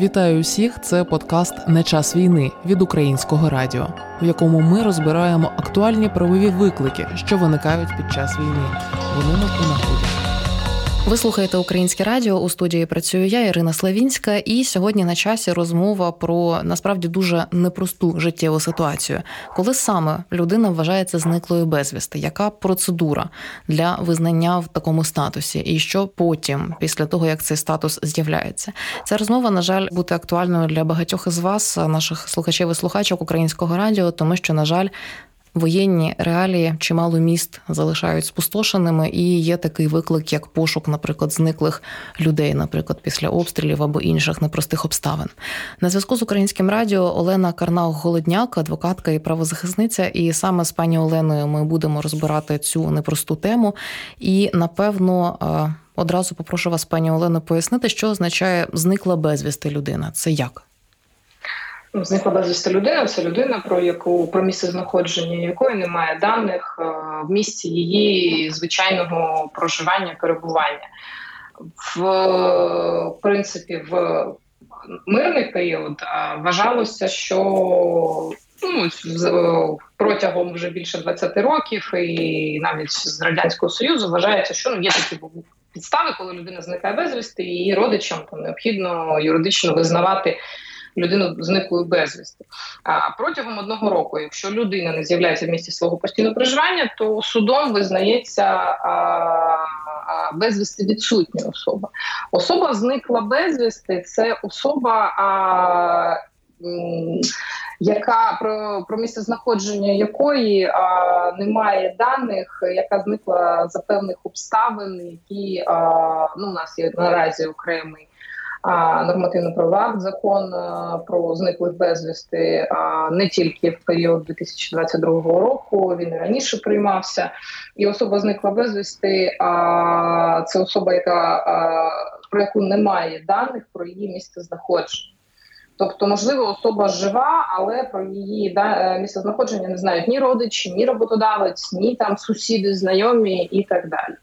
Вітаю усіх! Це подкаст Не час війни від українського радіо, в якому ми розбираємо актуальні правові виклики, що виникають під час війни. Вони нас знаходять. Ви слухаєте українське радіо у студії. Працюю я, Ірина Славінська, і сьогодні на часі розмова про насправді дуже непросту життєву ситуацію, коли саме людина вважається зниклою безвісти. Яка процедура для визнання в такому статусі, і що потім, після того як цей статус з'являється? Ця розмова, на жаль, буде актуальною для багатьох із вас, наших слухачів і слухачок українського радіо, тому що, на жаль, Воєнні реалії чимало міст залишають спустошеними, і є такий виклик, як пошук, наприклад, зниклих людей, наприклад, після обстрілів або інших непростих обставин. На зв'язку з українським радіо Олена Карнаух Голодняк, адвокатка і правозахисниця. І саме з пані Оленою ми будемо розбирати цю непросту тему. І напевно одразу попрошу вас, пані Олено, пояснити, що означає зникла безвісти людина. Це як? Ну, зникла безвісти людина це людина, про яку про місце знаходження якої немає даних е, в місці її звичайного проживання, перебування. В принципі, в мирний період вважалося, що ну, протягом вже більше 20 років, і навіть з радянського союзу вважається, що ну є такі підстави, коли людина зникає безвісти, і її родичам там необхідно юридично визнавати людину зниклою безвісти. А протягом одного року, якщо людина не з'являється в місці свого постійного проживання, то судом визнається безвісти відсутня особа. Особа зникла безвісти, це особа. А, яка про про місце знаходження якої а, немає даних, яка зникла за певних обставин, які а, ну у нас є наразі окремий нормативно-правовий акт, закон про зниклих безвісти не тільки в період 2022 року, він раніше приймався. І особа зникла безвісти. А це особа, яка про яку немає даних про її місце знаходження. Тобто, можливо, особа жива, але про її да, е, місце знаходження не знають ні родичі, ні роботодавець, ні там сусіди, знайомі і так далі.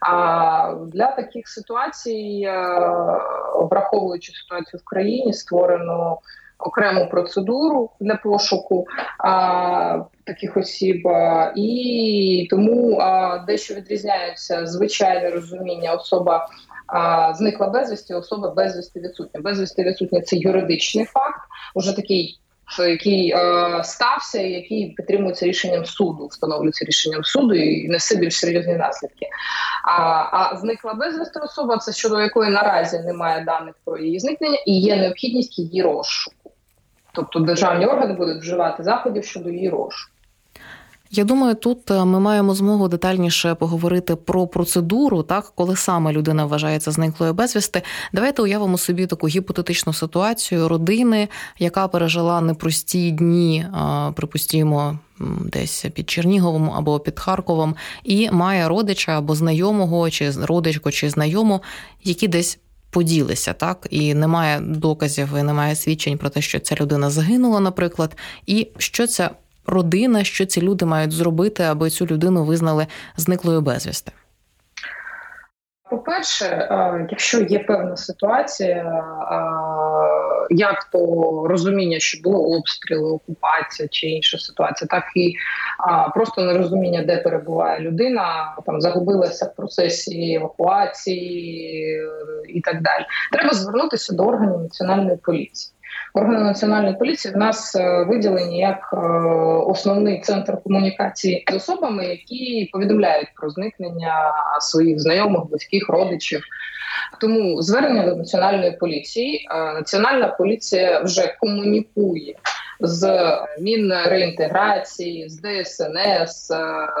А для таких ситуацій, е, враховуючи ситуацію в країні, створено окрему процедуру для пошуку а, таких осіб, і тому а, дещо відрізняється звичайне розуміння особа. Зникла безвісті, особа безвісти відсутня. Безвісти відсутня це юридичний факт, уже такий який е, стався, який підтримується рішенням суду, встановлюється рішенням суду і несе більш серйозні наслідки. А а зникла безвісти особа, це щодо якої наразі немає даних про її зникнення, і є необхідність її розшуку. Тобто державні органи будуть вживати заходів щодо її розшуку. Я думаю, тут е, ми маємо змогу детальніше поговорити про процедуру, так коли саме людина вважається зниклою безвісти. Давайте уявимо собі таку гіпотетичну ситуацію родини, яка пережила непрості дні, припустімо. Десь під Черніговом або під Харковом, і має родича або знайомого, чи родичку, чи знайому, які десь поділися, так і немає доказів, і немає свідчень про те, що ця людина загинула, наприклад, і що ця родина, що ці люди мають зробити, аби цю людину визнали зниклою безвісти? По-перше, е, якщо є певна ситуація, е, як то розуміння, що було обстріли, окупація чи інша ситуація, так і просто нерозуміння, де перебуває людина, там загубилася в процесі евакуації е, і так далі. Треба звернутися до органів національної поліції. Органи національної поліції в нас е, виділені як е, основний центр комунікації з особами, які повідомляють про зникнення своїх знайомих, близьких, родичів. Тому звернення до національної поліції. Е, Національна поліція вже комунікує з Мінреінтеграції, з ДСНС,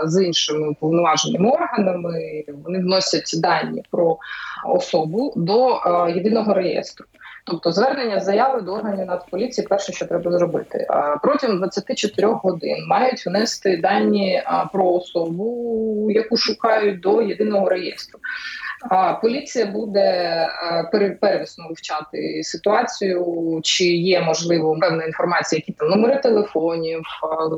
з іншими уповноваженими органами. Вони вносять дані про особу до єдиного реєстру. Тобто звернення заяви до органів Нацполіції перше, що треба зробити, протягом 24 годин мають внести дані про особу, яку шукають до єдиного реєстру. А поліція буде первісно вивчати ситуацію, чи є можливо певна інформація, які там номери телефонів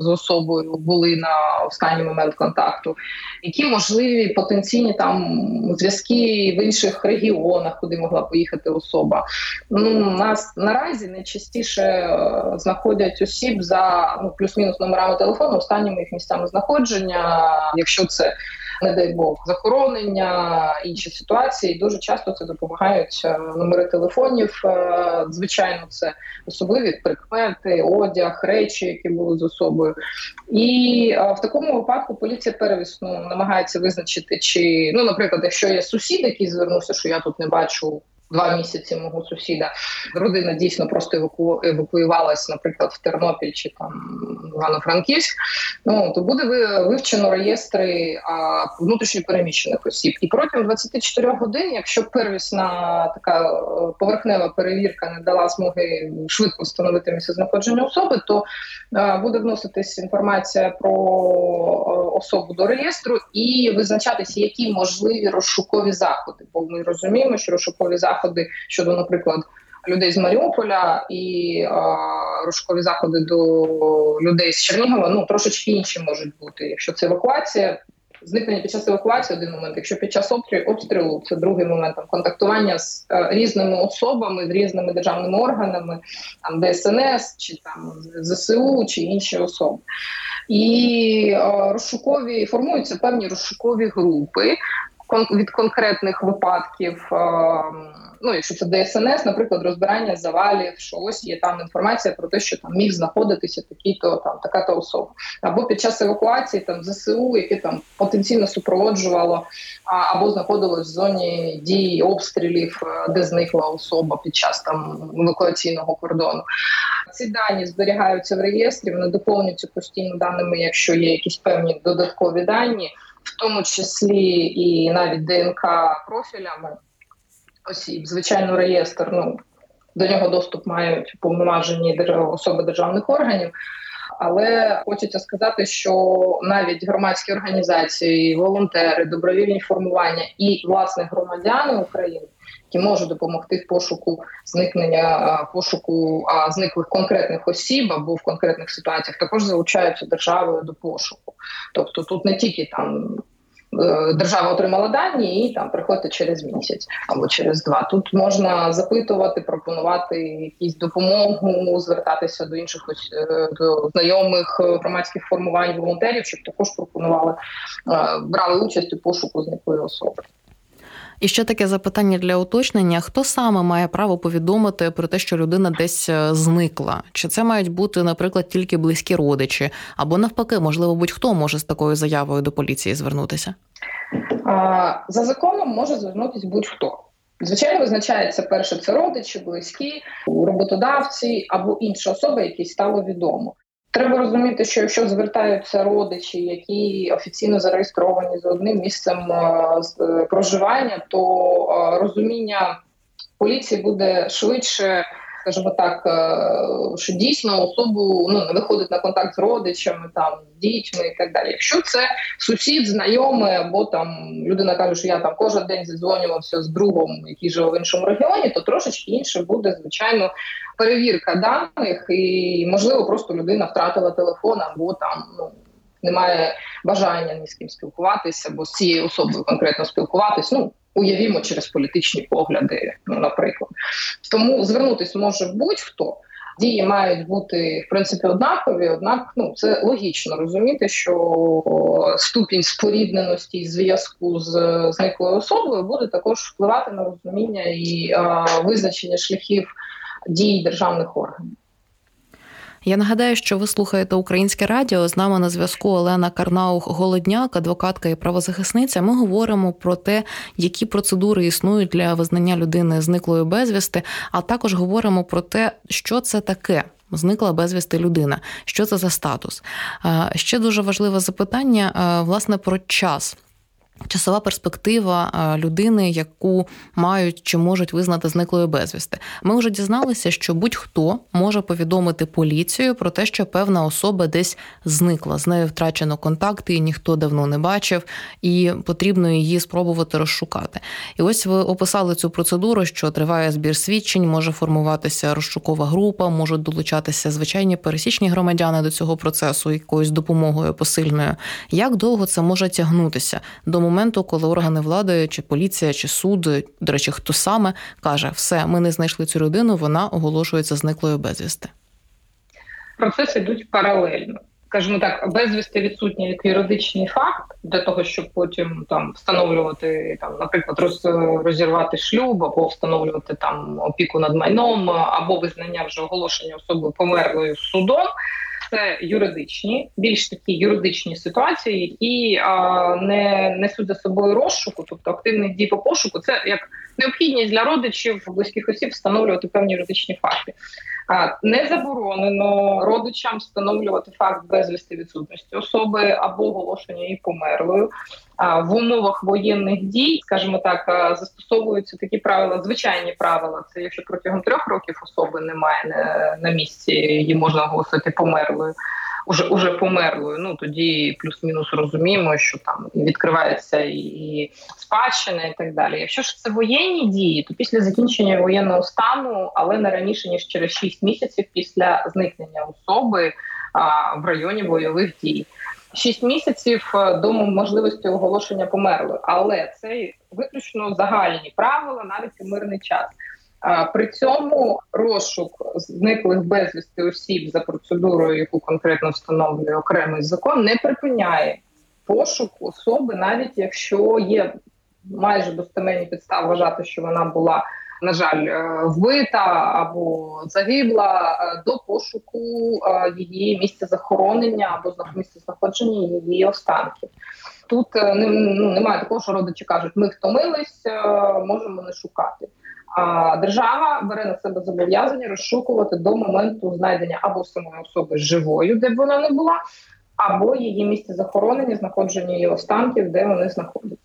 з особою були на останній момент контакту, які можливі потенційні там зв'язки в інших регіонах, куди могла поїхати особа. Ну нас наразі найчастіше е, знаходять осіб за ну плюс-мінус номерами телефону, останніми їх місцями знаходження, якщо це не дай Бог, захоронення, інші ситуації. Дуже часто це допомагають е, номери телефонів. Е, звичайно, це особливі прикмети, одяг, речі, які були з особою. І е, в такому випадку поліція перевісно намагається визначити, чи ну, наприклад, якщо є сусід, який звернувся, що я тут не бачу два місяці мого сусіда. Родина дійсно просто еваку... евакуювалась, наприклад, в Тернопіль чи там Івано-Франківськ. Ну то буде вивчено реєстри а, внутрішньопереміщених осіб. І протягом 24 годин, якщо первісна така е, поверхнева перевірка не дала змоги швидко встановити місце знаходження особи, то а, буде вноситись інформація про е, особу до реєстру і визначатися, які можливі розшукові заходи. Бо ми розуміємо, що розшукові заходи заходи щодо, наприклад, людей з Маріуполя і а, розшукові заходи до людей з Чернігова ну трошечки інші можуть бути. Якщо це евакуація, зникнення під час евакуації один момент. Якщо під час обстрілу це другий момент там контактування з а, різними особами, з різними державними органами, там ДСНС чи там ЗСУ чи інші особи. І а, розшукові формуються певні розшукові групи від конкретних випадків ну, якщо це ДСНС, наприклад, розбирання завалів, що ось є там інформація про те, що там міг знаходитися такий-то там така-то особа, або під час евакуації там ЗСУ, яке там потенційно супроводжувало або знаходилось в зоні дії обстрілів, е, де зникла особа під час там евакуаційного кордону. Ці дані зберігаються в реєстрі, вони доповнюються постійно даними, якщо є якісь певні додаткові дані. В тому числі і навіть ДНК профілями осіб. Звичайно, реєстр ну до нього доступ мають повноважені особи державних органів. Але хочеться сказати, що навіть громадські організації, волонтери, добровільні формування і власне громадяни України, які можуть допомогти в пошуку зникнення пошуку а, зниклих конкретних осіб або в конкретних ситуаціях, також залучаються державою до пошуку. Тобто тут не тільки там Е, держава отримала дані і там приходити через місяць або через два. Тут можна запитувати, пропонувати якісь допомогу, звертатися до інших е, до знайомих громадських формувань волонтерів, щоб також пропонували е, брали участь у пошуку зниклої особи. І ще таке запитання для уточнення: хто саме має право повідомити про те, що людина десь е, зникла? Чи це мають бути, наприклад, тільки близькі родичі, або навпаки, можливо, будь-хто може з такою заявою до поліції звернутися? За законом може звернутися будь-хто. Звичайно, визначається перше це родичі, близькі, роботодавці або інша особа, якій стало відомо. Треба розуміти, що якщо звертаються родичі, які офіційно зареєстровані з одним місцем е, е, проживання, то е, розуміння поліції буде швидше скажімо так, е, що дійсно особу ну не виходить на контакт з родичами, там з дітьми і так далі. Якщо це сусід, знайомий, або там людина каже, що я там кожен день зідзвонювався з другом, який живе в іншому регіоні, то трошечки інше буде звичайно перевірка даних, і можливо просто людина втратила телефон або там ну. Немає бажання ні з ким спілкуватися, або з цією особою конкретно спілкуватись. Ну уявімо через політичні погляди, ну наприклад. Тому звернутися може будь-хто. Дії мають бути в принципі однакові, однак ну це логічно розуміти, що ступінь спорідненості і зв'язку з зниклою особою буде також впливати на розуміння і а, визначення шляхів дій державних органів. Я нагадаю, що ви слухаєте українське радіо. З нами на зв'язку Олена Карнаух, голодняк, адвокатка і правозахисниця. Ми говоримо про те, які процедури існують для визнання людини зниклою безвісти, а також говоримо про те, що це таке. Зникла безвісти людина. Що це за статус? Ще дуже важливе запитання власне про час. Часова перспектива е, людини, яку мають чи можуть визнати зниклою безвісти. Ми вже дізналися, що будь-хто може повідомити поліцію про те, що певна особа десь зникла, з нею втрачено контакти, і ніхто давно не бачив, і потрібно її спробувати розшукати. І ось ви описали цю процедуру, що триває збір свідчень, може формуватися розшукова група, можуть долучатися звичайні пересічні громадяни до цього процесу якоюсь допомогою посильною. Як довго це може тягнутися до моменту? коли органи влади, чи поліція, чи суд, до речі, хто саме каже, все, ми не знайшли цю людину, вона оголошується зниклою безвісти. Процеси йдуть паралельно. Скажімо так, безвісти відсутній як юридичний факт для того, щоб потім там встановлювати там, наприклад, роз, розірвати шлюб або встановлювати там опіку над майном, або визнання вже оголошення особи померлою судом це юридичні, більш такі юридичні ситуації, які а, не несуть за собою розшуку, тобто активних дій по пошуку, це як необхідність для родичів близьких осіб встановлювати певні юридичні факти. Не заборонено родичам встановлювати факт безвісти відсутності особи або оголошення її померлою. В умовах воєнних дій, скажімо так, застосовуються такі правила, звичайні правила. Це якщо протягом трьох років особи немає на місці, її можна оголосити померлою уже уже померлою. Ну тоді плюс-мінус розуміємо, що там відкривається і спадщина, і так далі. Якщо ж це воєнні дії, то після закінчення воєнного стану, але не раніше ніж через 6 місяців після зникнення особи а, в районі бойових дій. Шість місяців е, до можливості оголошення померлою, але це виключно загальні правила навіть у мирний час. При цьому розшук зниклих безвісти осіб за процедурою, яку конкретно встановлює окремий закон, не припиняє пошук особи, навіть якщо є майже достеменні підстави вважати, що вона була. На жаль, е, вбита або загибла е, до пошуку е, її місця захоронення або місця знаходження її останків. Тут ну, немає такого, що родичі кажуть, ми втомились, можемо не шукати. А держава бере на себе зобов'язання розшукувати до моменту знайдення або самої особи живою, де б вона не була, або її місце захоронення, знаходження її останків, де вони знаходяться.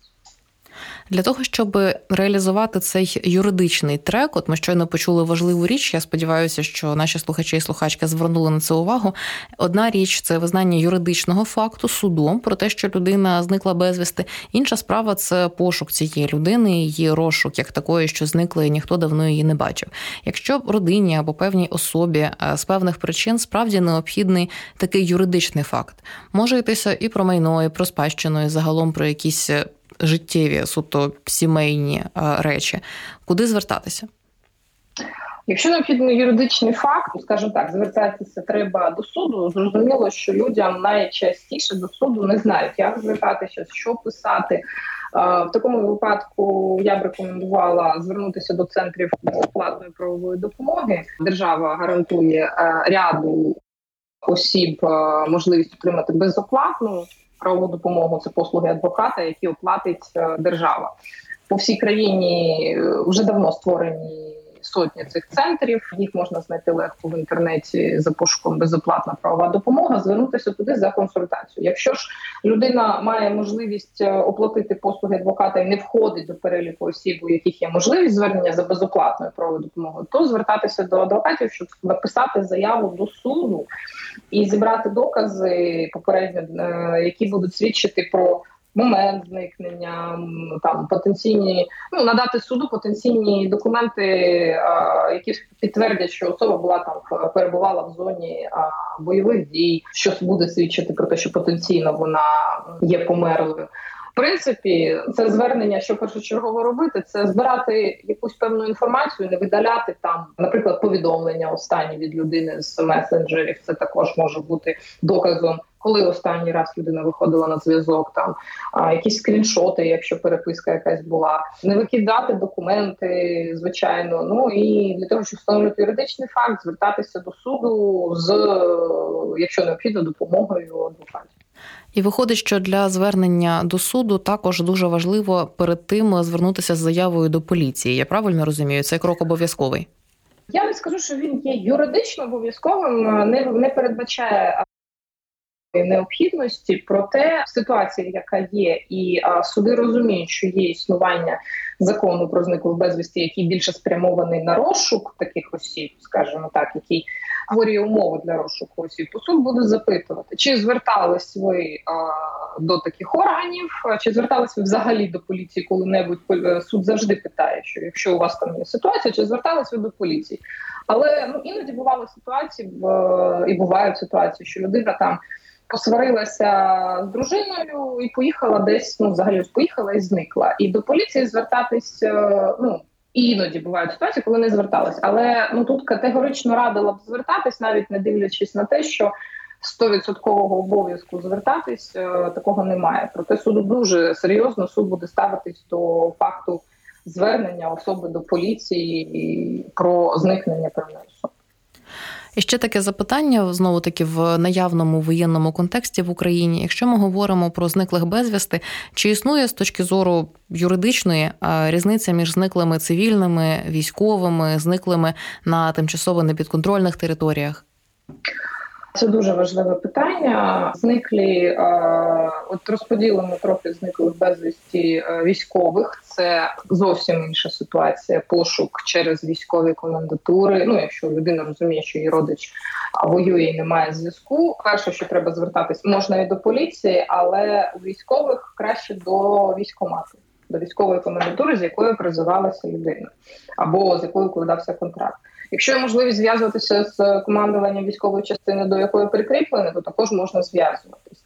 Для того щоб реалізувати цей юридичний трек, от ми щойно почули важливу річ. Я сподіваюся, що наші слухачі і слухачки звернули на це увагу. Одна річ це визнання юридичного факту судом про те, що людина зникла безвісти. Інша справа це пошук цієї людини, її розшук як такої, що зникла, і ніхто давно її не бачив. Якщо родині або певній особі е, з певних причин справді необхідний такий юридичний факт, може йтися і про майно, і про спадщину, і загалом про якісь е, життєві, суто сімейні е, речі, куди звертатися? Якщо необхідний юридичний факт, скажімо так, звертатися треба до суду. Зрозуміло, що людям найчастіше до суду не знають, як звертатися, що писати. Е, в такому випадку я б рекомендувала звернутися до центрів платної правової допомоги. Держава гарантує е, ряду осіб можливість отримати безоплатну правову допомогу це послуги адвоката, які оплатить е, держава по всій країні. Е, вже давно створені сотні цих центрів. Їх можна знайти легко в інтернеті за пошуком безоплатна правова допомога. Звернутися туди за консультацією. Якщо ж людина має можливість е, оплатити послуги адвоката і не входить до переліку осіб, у яких є можливість звернення за безоплатною правовою допомогою, то звертатися до адвокатів, щоб написати заяву до суду і зібрати докази попередньо, е, які будуть свідчити про момент зникнення, там потенційні ну надати суду потенційні документи, які підтвердять, що особа була там перебувала в зоні бойових дій, що буде свідчити про те, що потенційно вона є померлою. Принципі, це звернення, що першочергово робити, це збирати якусь певну інформацію, не видаляти там, наприклад, повідомлення останні від людини з месенджерів. Це також може бути доказом коли останній раз людина виходила на зв'язок, там а, якісь скріншоти, якщо переписка якась була, не викидати документи, звичайно. Ну і для того, щоб встановлювати юридичний факт, звертатися до суду з якщо необхідно допомогою адвокатів. І виходить, що для звернення до суду також дуже важливо перед тим звернутися з заявою до поліції. Я правильно розумію, цей крок обов'язковий. Я не скажу, що він є юридично обов'язковим, не не передбачає необхідності. Проте ситуація, яка є, і а, суди розуміють, що є існування закону про зниклих безвісті, який більше спрямований на розшук таких осіб, скажімо так, який створює умови для розшуку осіб, то суд буде запитувати, чи звертались ви а, до таких органів, чи звертались ви взагалі до поліції коли-небудь суд завжди питає, що якщо у вас там є ситуація, чи звертались ви до поліції. Але ну іноді бували ситуації і бувають ситуації, що людина там посварилася з дружиною і поїхала десь. Ну взагалі поїхала і зникла. І до поліції звертатись е, ну. Іноді бувають ситуації, коли не зверталась. Але ну тут категорично радила б звертатись, навіть не дивлячись на те, що 100% обов'язку звертатись е, такого немає. Проте суду дуже серйозно суд буде ставитись до факту звернення особи до поліції про зникнення певної особи. І ще таке запитання знову таки в наявному воєнному контексті в Україні. Якщо ми говоримо про зниклих безвісти, чи існує з точки зору юридичної різниця між зниклими цивільними, військовими, зниклими на тимчасово непідконтрольних територіях? Це дуже важливе питання. Зниклі от розподілимо трохи зниклих безвісті військових. Це зовсім інша ситуація. Пошук через військові комендатури. Ну, якщо людина розуміє, що її родич воює і немає зв'язку. Перше, що треба звертатись, можна і до поліції, але у військових краще до військомату. До військової комендатури, з якою призивалася людина, або з якою укладався контракт. Якщо є можливість зв'язуватися з командуванням військової частини, до якої прикріплені, то також можна зв'язуватись.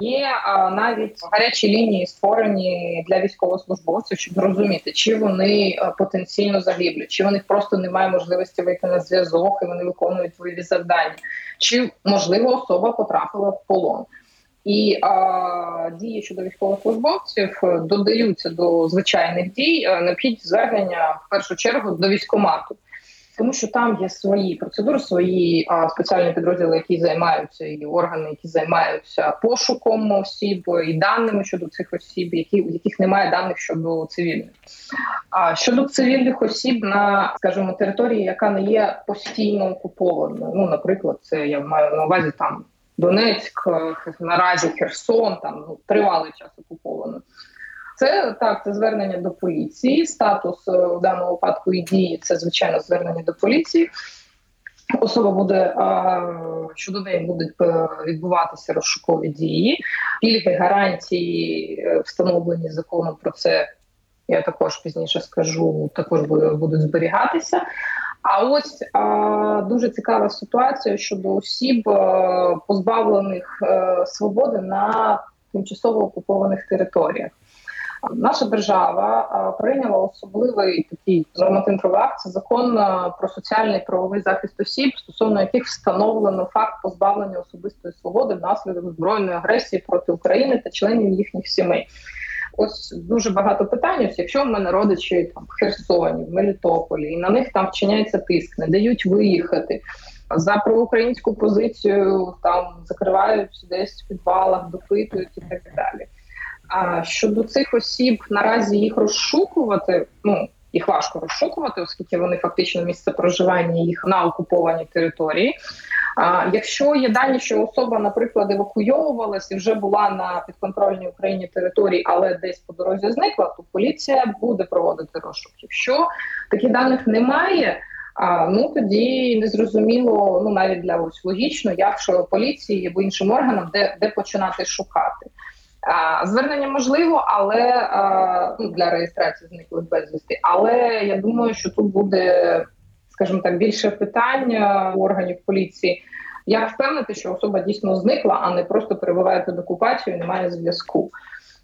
Є а, навіть гарячі лінії створені для військовослужбовців, щоб зрозуміти, чи вони потенційно загиблі, чи них просто немає можливості вийти на зв'язок і вони виконують бойові завдання, чи можливо особа потрапила в полон. І а, дії щодо військовослужбовців додаються до звичайних дій. Необхідність звернення в першу чергу до військомату тому що там є свої процедури, свої а, спеціальні підрозділи, які займаються, і органи, які займаються пошуком осіб і даними щодо цих осіб, які у яких немає даних щодо цивільних. А щодо цивільних осіб на скажімо, території, яка не є постійно окупованою. Ну, наприклад, це я маю на увазі там Донецьк, наразі Херсон, там ну тривалий час окуповано. Це так, це звернення до поліції. Статус у е, даному випадку і дії це звичайно звернення до поліції. Особа буде щодо неї будуть е, відбуватися розшукові дії, пільги гарантії е, встановлені законом про це. Я також пізніше скажу, також будуть зберігатися. А ось а, дуже цікава ситуація щодо осіб, позбавлених свободи на тимчасово окупованих територіях. Наша держава прийняла особливий такий нормативний акт, це закон про соціальний правовий захист осіб, стосовно яких встановлено факт позбавлення особистої свободи внаслідок збройної агресії проти України та членів їхніх сімей. Ось дуже багато питань. Ось Якщо в мене родичі там в Херсоні, в Мелітополі, і на них там вчиняється тиск, не дають виїхати. За проукраїнську позицію там закривають десь в підвалах, допитують і так далі. А щодо цих осіб наразі їх розшукувати, ну їх важко розшукувати, оскільки вони фактично місце проживання їх на окупованій території. А якщо є дані, що особа, наприклад, евакуйовувалась і вже була на підконтрольній Україні території, але десь по дорозі зникла, то поліція буде проводити розшук. Якщо таких даних немає. А ну тоді незрозуміло, ну навіть для ось логічно, якщо поліції або іншим органам, де де починати шукати. Звернення можливо, але ну, для реєстрації зниклих безвісти. Але я думаю, що тут буде, скажімо так, більше питань у органів поліції. Як впевнити, що особа дійсно зникла, а не просто перебуває під окупацією, немає зв'язку.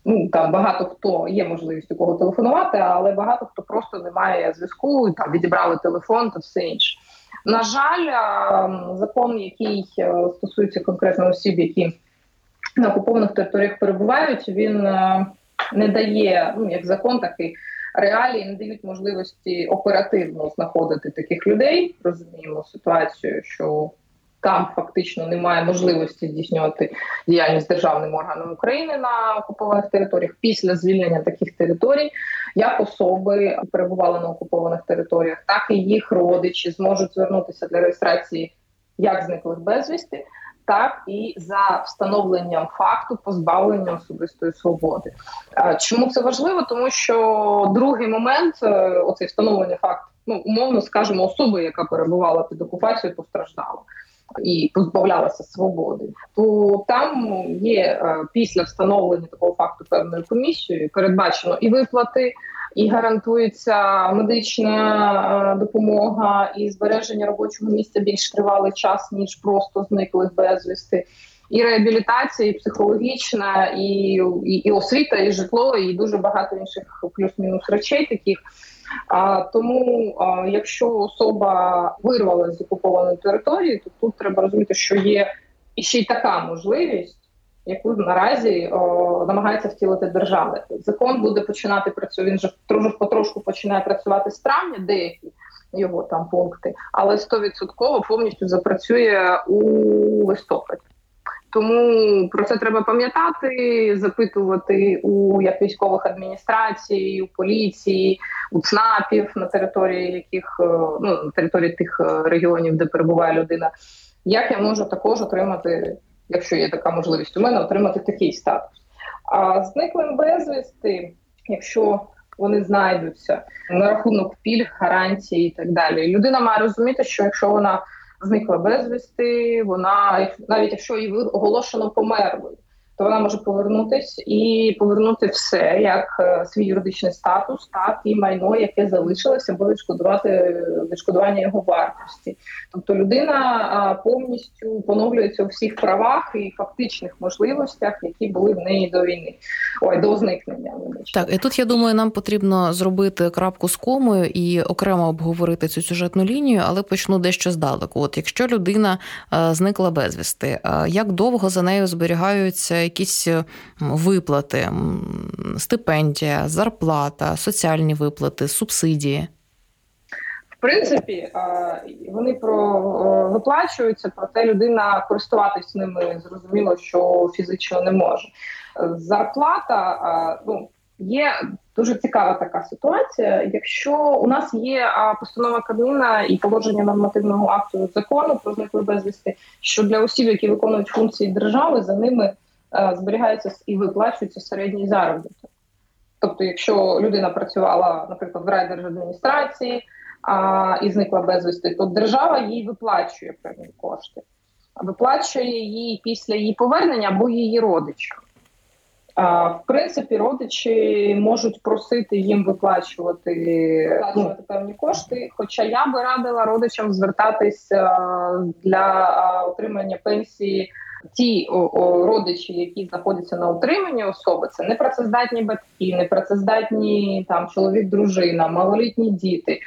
Ну там багато хто є можливість у кого телефонувати, але багато хто просто не має зв'язку, там відібрали телефон та все інше. На жаль, закон, який е, стосується конкретно осіб, які на окупованих територіях перебувають, він е, не дає ну як закон, такий реалії не дають можливості оперативно знаходити таких людей. Розуміємо ситуацію, що там фактично немає можливості здійснювати діяльність державним органом України на окупованих територіях після звільнення таких територій, як особи перебували на окупованих територіях, так і їх родичі зможуть звернутися для реєстрації як зниклих безвісти так і за встановленням факту позбавлення особистої свободи. Чому це важливо? Тому що другий момент е, оцей встановлення факту, ну умовно скажемо, особи, яка перебувала під окупацією, постраждала. І позбавлялася свободи, то там є е, після встановлення такого факту певною комісією передбачено і виплати, і гарантується медична е, допомога і збереження робочого місця більш тривалий час ніж просто зниклих безвісти. І реабілітація, і психологічна, і, і і, освіта, і житло, і дуже багато інших плюс-мінус речей таких. А тому, а, якщо особа вирвалася з окупованої території, то тут треба розуміти, що є ще й така можливість яку наразі о, намагається втілити держава. Закон буде починати працювати. Він же трошки потрошку починає працювати з травня, деякі його там пункти, але стовідсотково повністю запрацює у листопаді. Тому про це треба пам'ятати, запитувати у як військових адміністрацій, у поліції, у ЦНАПів на території яких е, ну на території тих е, регіонів, де перебуває людина. Як я можу також отримати якщо є така можливість у мене, отримати такий статус. А зниклим безвісти, якщо вони знайдуться на рахунок пільг, гарантій і так далі, людина має розуміти, що якщо вона зникла безвісти, вона навіть якщо її оголошено померлою, то вона може повернутись і повернути все як е, свій юридичний статус, так і майно, яке залишилося, або відшкодувати відшкодування його вартості. Тобто людина повністю поновлюється у всіх правах і фактичних можливостях, які були в неї до війни, ой, до зникнення. Так, і тут я думаю, нам потрібно зробити крапку з комою і окремо обговорити цю сюжетну лінію, але почну дещо здалеку. От якщо людина е, зникла безвісти, е, як довго за нею зберігаються? Якісь е, виплати, стипендія, зарплата, соціальні виплати, субсидії? В принципі, вони про виплачуються, проте людина користуватись ними зрозуміло, що фізично не може. Зарплата ну є дуже цікава така ситуація. Якщо у нас є постанова Кабміна і положення нормативного акту закону про зникли безвісти, що для осіб, які виконують функції держави, за ними Е, зберігається і виплачується середній заробіток. Тобто, якщо людина працювала, наприклад, в райдержадміністрації а, і зникла безвісти, то держава їй виплачує певні кошти, виплачує її після її повернення або її родичам. А, В принципі, родичі можуть просити їм виплачувати виплачувати певні кошти. Хоча я би радила родичам звертатися для отримання пенсії ті родичі, які знаходяться на утриманні особи, це непрацездатні батьки, непрацездатні там чоловік, дружина, малолітні діти.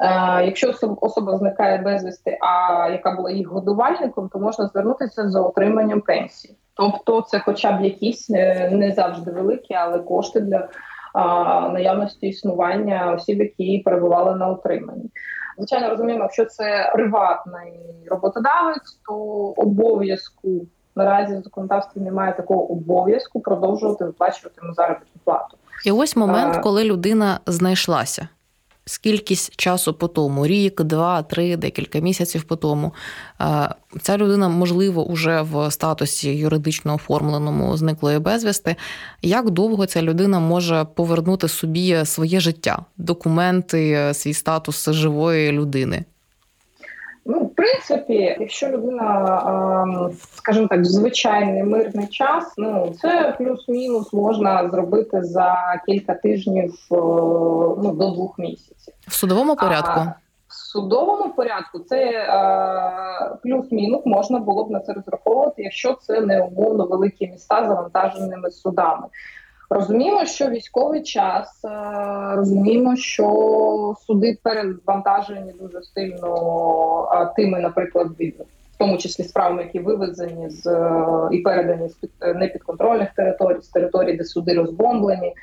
Е, Якщо особа зникає безвісти, а яка була їх годувальником, то можна звернутися за отриманням пенсії. Тобто, це, хоча б якісь не, не завжди великі, але кошти для наявності існування осіб, які перебували на утриманні. Звичайно, розуміємо, якщо це приватний роботодавець, то обов'язку наразі в законодавстві немає такого обов'язку продовжувати виплачувати йому заробітну плату. І ось момент, коли людина знайшлася. Скількись часу по тому, рік, два, три, декілька місяців по тому. Ця людина, можливо, уже в статусі юридично оформленому зниклої безвісти. Як довго ця людина може повернути собі своє життя, документи, свій статус живої людини? Принципі, якщо людина, скажімо так, в звичайний мирний час, ну це плюс-мінус можна зробити за кілька тижнів ну, до двох місяців. В судовому порядку. А, в судовому порядку це плюс-мінус можна було б на це розраховувати, якщо це не умовно великі міста завантаженими судами. Розуміємо, що військовий час, е, розуміємо, що суди перевантажені дуже сильно тими, наприклад, в тому числі справами, які вивезені з е, і передані з під непідконтрольних територій, з територій, де суди розбомблені.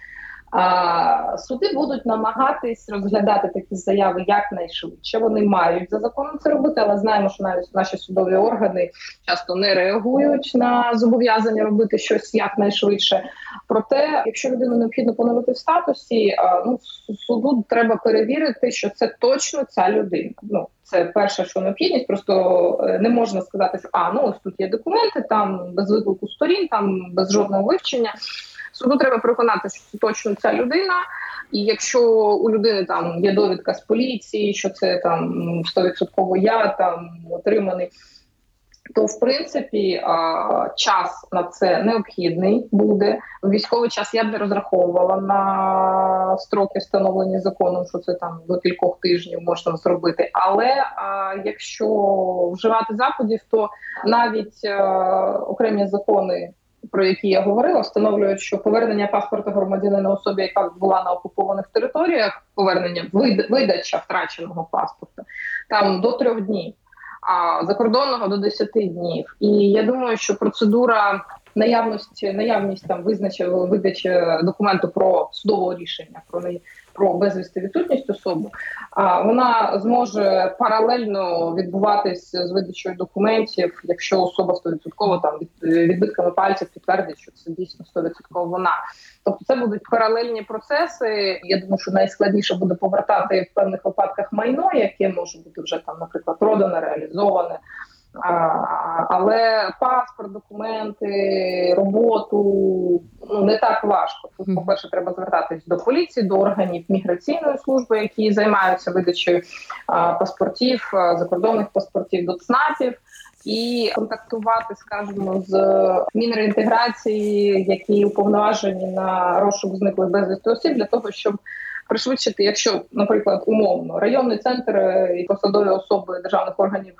А суди будуть намагатись розглядати такі заяви якнайшвидше. Вони мають за законом це робити, але знаємо, що навіть наші судові органи часто не реагують на зобов'язання робити щось якнайшвидше. Проте, якщо людину необхідно поновити в статусі, ну суду треба перевірити, що це точно ця людина. Ну Це перша, що необхідність, просто е, не можна сказати, що а ну ось тут є документи, там без виклику сторін, там без жодного вивчення. Суду треба переконати, що точно ця людина. І якщо у людини там є довідка з поліції, що це там 100% я там отриманий то в принципі час на це необхідний буде. У військовий час я б не розраховувала на строки, встановлені законом, що це там до кількох тижнів можна зробити. Але якщо вживати заходів, то навіть окремі закони. Про які я говорила, встановлюють, що повернення паспорта громадянина особі, яка була на окупованих територіях, повернення видача втраченого паспорта, там до трьох днів а закордонного до 10 днів. І я думаю, що процедура наявності наявність там визначила видачі документу про судового рішення про не про безвісти відсутність особи, а вона зможе паралельно відбуватись з видачою документів, якщо особа 100% там від відбитками пальців підтвердить, що це дійсно 100% вона. Тобто це будуть паралельні процеси. Я думаю, що найскладніше буде повертати в певних випадках майно, яке може бути вже там, наприклад, продане, реалізоване. Але паспорт, документи, роботу ну не так важко. Тут, по перше, треба звертатись до поліції, до органів міграційної служби, які займаються видачею паспортів, закордонних паспортів до ЦНАПів. І контактувати, скажімо, з мінреінтеграції, які уповноважені на розшук зниклих безвісти осіб, для того, щоб пришвидшити, якщо, наприклад, умовно районний центр е, і посадові особи державних органів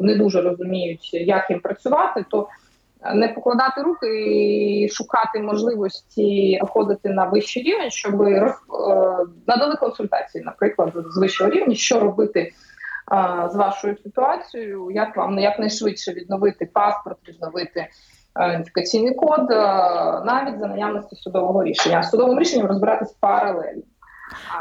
не дуже розуміють, як їм працювати, то не покладати руки і шукати можливості виходити на вищий рівень, щоб роз... Е, надали консультації, наприклад, з вищого рівня, що робити. З вашою ситуацією, як вам якнайшвидше відновити паспорт, відновити ідентифікаційний код навіть за наявності судового рішення. Судовим рішенням розбиратись паралельно.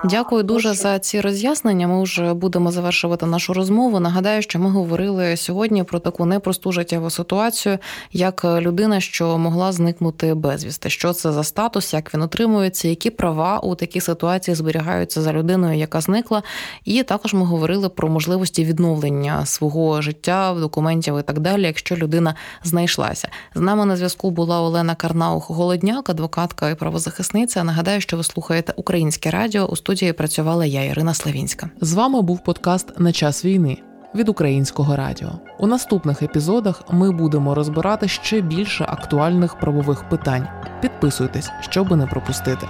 Дякую дуже за ці роз'яснення. Ми вже будемо завершувати нашу розмову. Нагадаю, що ми говорили сьогодні про таку непросту життєву ситуацію, як людина, що могла зникнути безвісти. Що це за статус, як він отримується, які права у такій ситуації зберігаються за людиною, яка зникла. І також ми говорили про можливості відновлення свого життя, документів і так далі, якщо людина знайшлася. З нами на зв'язку була Олена Карнаух Голодняк, адвокатка і правозахисниця. Нагадаю, що ви слухаєте українське радіо у студії працювала я, Ірина Славінська. З вами був подкаст на час війни від українського радіо. У наступних епізодах ми будемо розбирати ще більше актуальних правових питань. Підписуйтесь, щоб не пропустити.